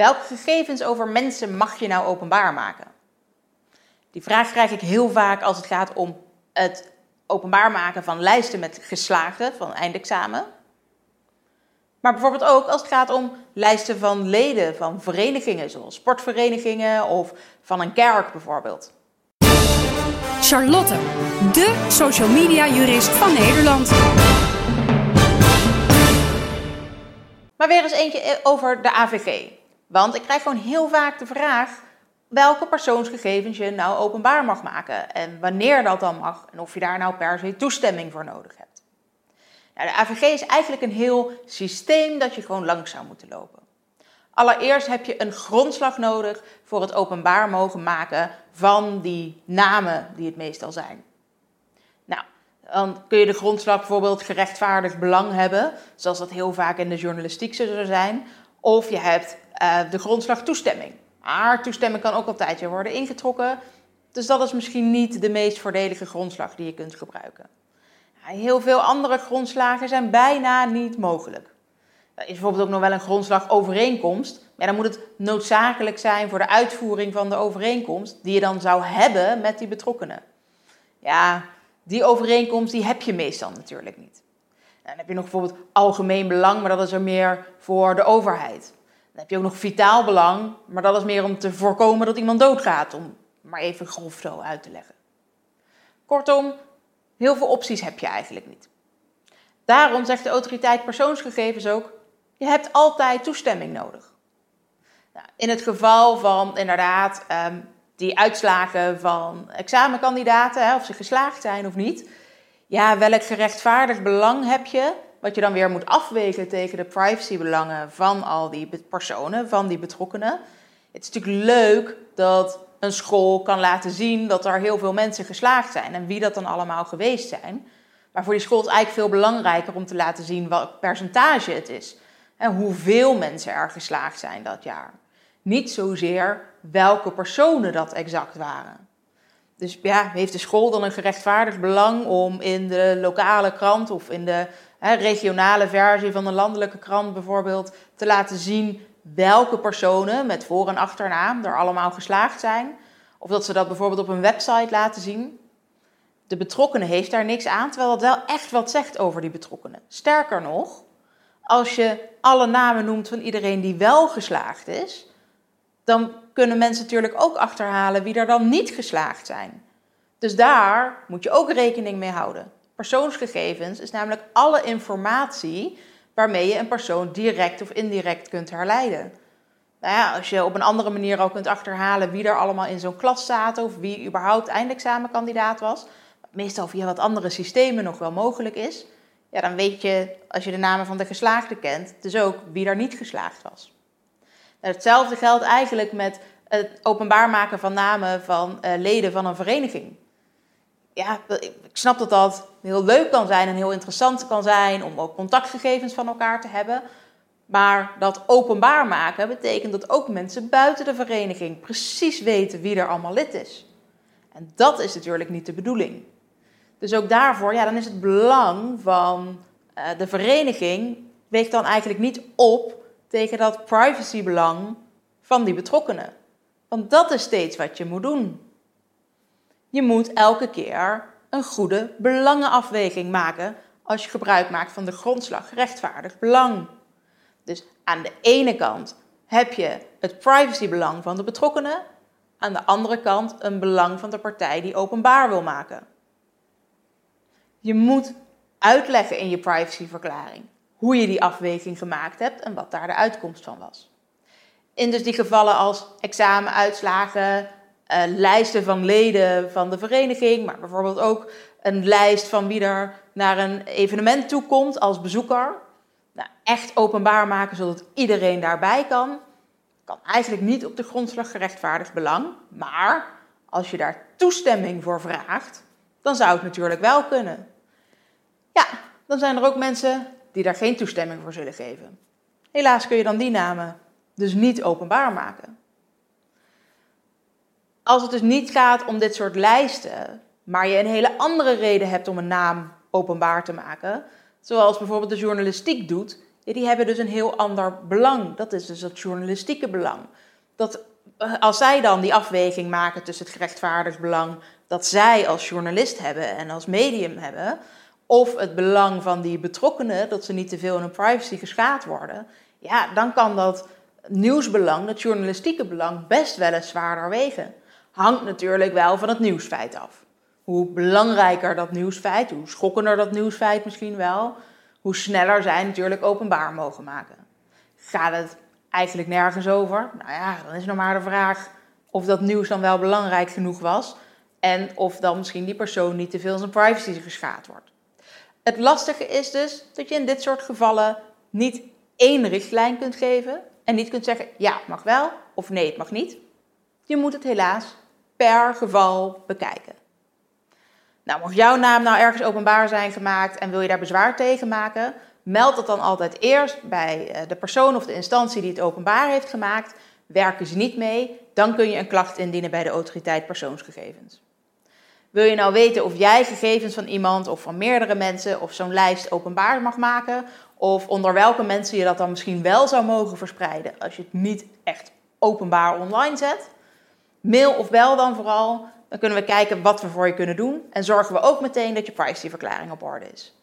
welke gegevens over mensen mag je nou openbaar maken? Die vraag krijg ik heel vaak als het gaat om het openbaar maken van lijsten met geslaagden van eindexamen. Maar bijvoorbeeld ook als het gaat om lijsten van leden van verenigingen, zoals sportverenigingen of van een kerk bijvoorbeeld. Charlotte, de social media jurist van Nederland. Maar weer eens eentje over de AVG. Want ik krijg gewoon heel vaak de vraag welke persoonsgegevens je nou openbaar mag maken en wanneer dat dan mag en of je daar nou per se toestemming voor nodig hebt. Nou, de AVG is eigenlijk een heel systeem dat je gewoon langs zou moeten lopen. Allereerst heb je een grondslag nodig voor het openbaar mogen maken van die namen die het meestal zijn. Nou, dan kun je de grondslag bijvoorbeeld gerechtvaardigd belang hebben, zoals dat heel vaak in de journalistiek zou zijn. Of je hebt uh, de grondslag toestemming. Maar toestemming kan ook altijd weer worden ingetrokken. Dus dat is misschien niet de meest voordelige grondslag die je kunt gebruiken. Heel veel andere grondslagen zijn bijna niet mogelijk. Er is bijvoorbeeld ook nog wel een grondslagovereenkomst. Maar dan moet het noodzakelijk zijn voor de uitvoering van de overeenkomst die je dan zou hebben met die betrokkenen. Ja, die overeenkomst die heb je meestal natuurlijk niet. dan heb je nog bijvoorbeeld algemeen belang, maar dat is er meer voor de overheid. Dan heb je ook nog vitaal belang, maar dat is meer om te voorkomen dat iemand doodgaat, om maar even grof zo uit te leggen. Kortom, heel veel opties heb je eigenlijk niet. Daarom zegt de autoriteit persoonsgegevens ook: je hebt altijd toestemming nodig. Nou, in het geval van inderdaad um, die uitslagen van examenkandidaten, hè, of ze geslaagd zijn of niet, ja, welk gerechtvaardigd belang heb je wat je dan weer moet afwegen tegen de privacybelangen van al die personen, van die betrokkenen. Het is natuurlijk leuk dat een school kan laten zien dat er heel veel mensen geslaagd zijn en wie dat dan allemaal geweest zijn. Maar voor die school is eigenlijk veel belangrijker om te laten zien welk percentage het is. En hoeveel mensen er geslaagd zijn dat jaar. Niet zozeer welke personen dat exact waren. Dus ja, heeft de school dan een gerechtvaardigd belang om in de lokale krant of in de hè, regionale versie van een landelijke krant bijvoorbeeld te laten zien welke personen met voor- en achternaam er allemaal geslaagd zijn? Of dat ze dat bijvoorbeeld op een website laten zien? De betrokkenen heeft daar niks aan, terwijl dat wel echt wat zegt over die betrokkenen. Sterker nog, als je alle namen noemt van iedereen die wel geslaagd is, dan kunnen mensen natuurlijk ook achterhalen wie er dan niet geslaagd zijn. Dus daar moet je ook rekening mee houden. Persoonsgegevens is namelijk alle informatie waarmee je een persoon direct of indirect kunt herleiden. Nou ja, als je op een andere manier al kunt achterhalen wie er allemaal in zo'n klas zaten of wie überhaupt eindexamenkandidaat was, meestal via wat andere systemen nog wel mogelijk is, ja, dan weet je, als je de namen van de geslaagden kent, dus ook wie er niet geslaagd was. Hetzelfde geldt eigenlijk met het openbaar maken van namen van uh, leden van een vereniging. Ja, ik snap dat dat heel leuk kan zijn en heel interessant kan zijn om ook contactgegevens van elkaar te hebben. Maar dat openbaar maken betekent dat ook mensen buiten de vereniging precies weten wie er allemaal lid is. En dat is natuurlijk niet de bedoeling. Dus ook daarvoor, ja, dan is het belang van uh, de vereniging weegt dan eigenlijk niet op tegen dat privacybelang van die betrokkenen. Want dat is steeds wat je moet doen. Je moet elke keer een goede belangenafweging maken als je gebruik maakt van de grondslag rechtvaardig belang. Dus aan de ene kant heb je het privacybelang van de betrokkenen, aan de andere kant een belang van de partij die openbaar wil maken. Je moet uitleggen in je privacyverklaring hoe je die afweging gemaakt hebt en wat daar de uitkomst van was. In dus die gevallen als examenuitslagen, uh, lijsten van leden van de vereniging, maar bijvoorbeeld ook een lijst van wie er naar een evenement toe komt als bezoeker. Nou, echt openbaar maken zodat iedereen daarbij kan, kan eigenlijk niet op de grondslag gerechtvaardigd belang. Maar als je daar toestemming voor vraagt, dan zou het natuurlijk wel kunnen. Ja, dan zijn er ook mensen die daar geen toestemming voor zullen geven. Helaas kun je dan die namen dus niet openbaar maken. Als het dus niet gaat om dit soort lijsten, maar je een hele andere reden hebt om een naam openbaar te maken, zoals bijvoorbeeld de journalistiek doet, die hebben dus een heel ander belang. Dat is dus het journalistieke belang. Dat eh, als zij dan die afweging maken tussen het gerechtvaardigd belang dat zij als journalist hebben en als medium hebben, of het belang van die betrokkenen dat ze niet te veel in hun privacy geschaad worden, ja, dan kan dat nieuwsbelang, dat journalistieke belang, best wel eens zwaarder wegen. Hangt natuurlijk wel van het nieuwsfeit af. Hoe belangrijker dat nieuwsfeit, hoe schokkender dat nieuwsfeit misschien wel, hoe sneller zij natuurlijk openbaar mogen maken. Gaat het eigenlijk nergens over? Nou ja, dan is nog maar de vraag of dat nieuws dan wel belangrijk genoeg was en of dan misschien die persoon niet te veel zijn privacy geschaad wordt. Het lastige is dus dat je in dit soort gevallen niet één richtlijn kunt geven en niet kunt zeggen ja, het mag wel of nee, het mag niet. Je moet het helaas per geval bekijken. Nou, mocht jouw naam nou ergens openbaar zijn gemaakt en wil je daar bezwaar tegen maken, meld dat dan altijd eerst bij eh, de persoon of de instantie die het openbaar heeft gemaakt. Werken ze niet mee, dan kun je een klacht indienen bij de autoriteit persoonsgegevens. Wil je nou weten of jij gegevens van iemand of van meerdere mensen of zo'n lijst openbaar mag maken? Of onder welke mensen je dat dan misschien wel zou mogen verspreiden als je het niet echt openbaar online zet? Mail of bel dan vooral. Dan kunnen we kijken wat we voor je kunnen doen. En zorgen we ook meteen dat je privacyverklaring op orde is.